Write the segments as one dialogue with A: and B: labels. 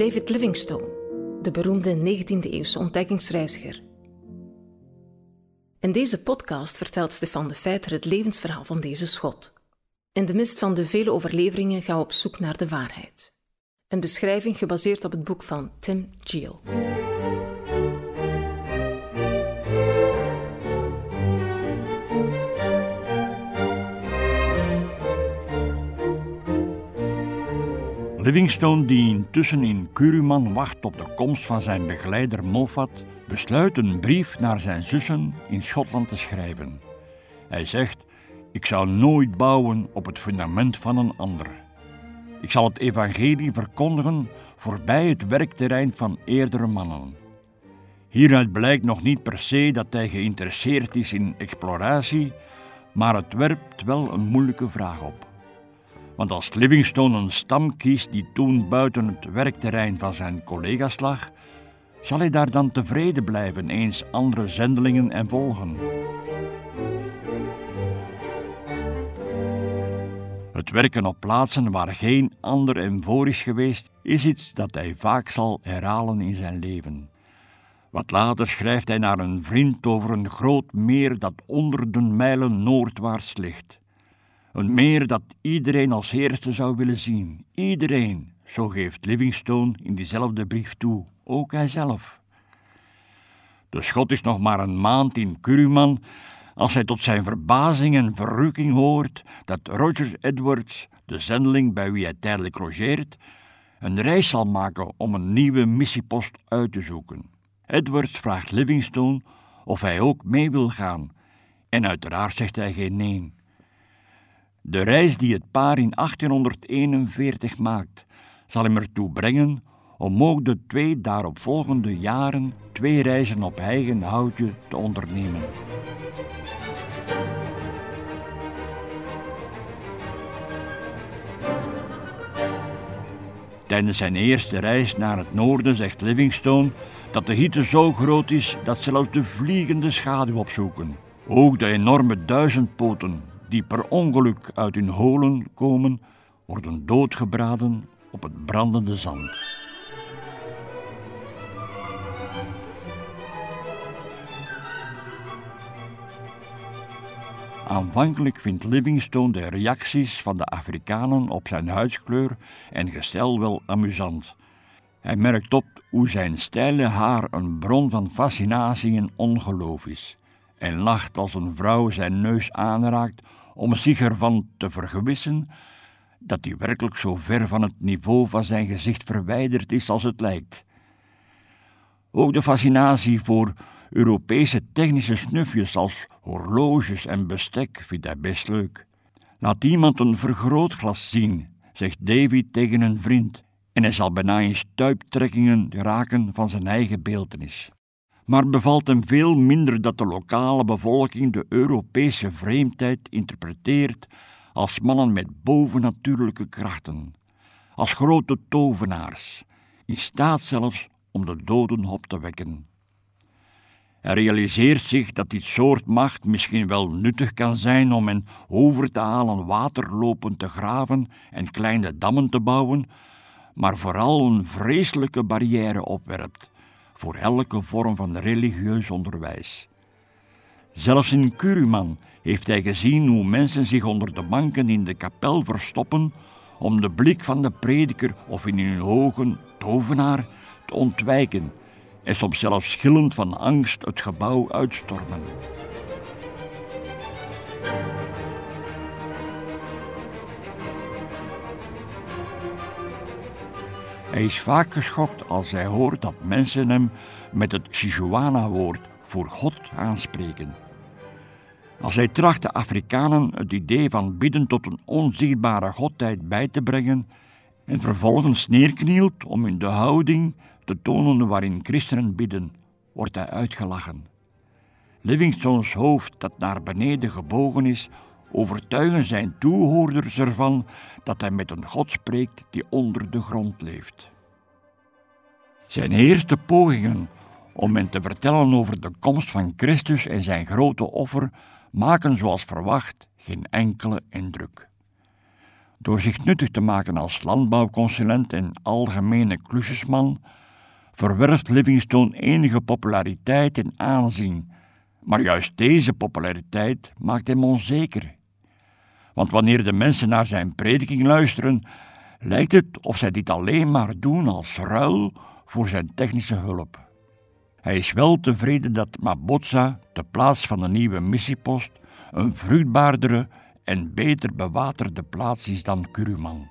A: David Livingstone, de beroemde 19e-eeuwse ontdekkingsreiziger. In deze podcast vertelt Stefan de Feiter het levensverhaal van deze schot. In de mist van de vele overleveringen gaan we op zoek naar de waarheid. Een beschrijving gebaseerd op het boek van Tim Geel.
B: Livingstone, die intussen in Kuruman wacht op de komst van zijn begeleider Moffat, besluit een brief naar zijn zussen in Schotland te schrijven. Hij zegt: Ik zou nooit bouwen op het fundament van een ander. Ik zal het evangelie verkondigen voorbij het werkterrein van eerdere mannen. Hieruit blijkt nog niet per se dat hij geïnteresseerd is in exploratie, maar het werpt wel een moeilijke vraag op. Want als Livingstone een stam kiest die toen buiten het werkterrein van zijn collega's lag, zal hij daar dan tevreden blijven eens andere zendelingen en volgen? Het werken op plaatsen waar geen ander hem voor is geweest, is iets dat hij vaak zal herhalen in zijn leven. Wat later schrijft hij naar een vriend over een groot meer dat honderden mijlen noordwaarts ligt. Een meer dat iedereen als eerste zou willen zien. Iedereen, zo geeft Livingstone in diezelfde brief toe, ook hij zelf. De schot is nog maar een maand in Kuruman als hij tot zijn verbazing en verrukking hoort dat Roger Edwards, de zendeling bij wie hij tijdelijk logeert, een reis zal maken om een nieuwe missiepost uit te zoeken. Edwards vraagt Livingstone of hij ook mee wil gaan, en uiteraard zegt hij geen nee. De reis die het paar in 1841 maakt, zal hem ertoe brengen om ook de twee daaropvolgende jaren twee reizen op eigen houtje te ondernemen. Tijdens zijn eerste reis naar het noorden zegt Livingstone dat de hitte zo groot is dat zelfs de vliegende schaduw opzoeken. Ook de enorme duizendpoten die per ongeluk uit hun holen komen, worden doodgebraden op het brandende zand. Aanvankelijk vindt Livingstone de reacties van de Afrikanen op zijn huidskleur en gestel wel amusant. Hij merkt op hoe zijn steile haar een bron van fascinatie en ongeloof is, en lacht als een vrouw zijn neus aanraakt om zich ervan te vergewissen dat hij werkelijk zo ver van het niveau van zijn gezicht verwijderd is als het lijkt. Ook de fascinatie voor Europese technische snufjes als horloges en bestek vindt hij best leuk. Laat iemand een vergrootglas zien, zegt David tegen een vriend, en hij zal bijna in stuiptrekkingen raken van zijn eigen beeltenis maar bevalt hem veel minder dat de lokale bevolking de Europese vreemdheid interpreteert als mannen met bovennatuurlijke krachten, als grote tovenaars, in staat zelfs om de doden op te wekken. Hij realiseert zich dat dit soort macht misschien wel nuttig kan zijn om hen over te halen waterlopen te graven en kleine dammen te bouwen, maar vooral een vreselijke barrière opwerpt voor elke vorm van religieus onderwijs. Zelfs in Kuruman heeft hij gezien hoe mensen zich onder de banken in de kapel verstoppen om de blik van de prediker of in hun ogen tovenaar te ontwijken en soms zelfs schillend van angst het gebouw uitstormen. Hij is vaak geschokt als hij hoort dat mensen hem met het Sijuana-woord voor God aanspreken. Als hij tracht de Afrikanen het idee van bidden tot een onzichtbare godheid bij te brengen en vervolgens neerknielt om in de houding te tonen waarin christenen bidden, wordt hij uitgelachen. Livingstone's hoofd dat naar beneden gebogen is, overtuigen zijn toehoorders ervan dat hij met een God spreekt die onder de grond leeft. Zijn eerste pogingen om hen te vertellen over de komst van Christus en zijn grote offer maken zoals verwacht geen enkele indruk. Door zich nuttig te maken als landbouwconsulent en algemene klusjesman, verwerft Livingstone enige populariteit en aanzien. Maar juist deze populariteit maakt hem onzeker. Want wanneer de mensen naar zijn prediking luisteren, lijkt het of zij dit alleen maar doen als ruil voor zijn technische hulp. Hij is wel tevreden dat Mabotsa, de plaats van de nieuwe missiepost, een vruchtbaardere en beter bewaterde plaats is dan Kuruman.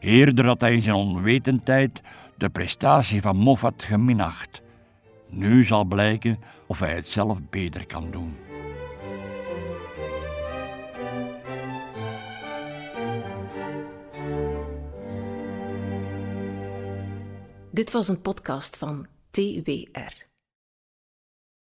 B: Eerder had hij in zijn onwetendheid de prestatie van Moffat geminacht. Nu zal blijken of hij het zelf beter kan doen.
A: Dit was een podcast van TWR.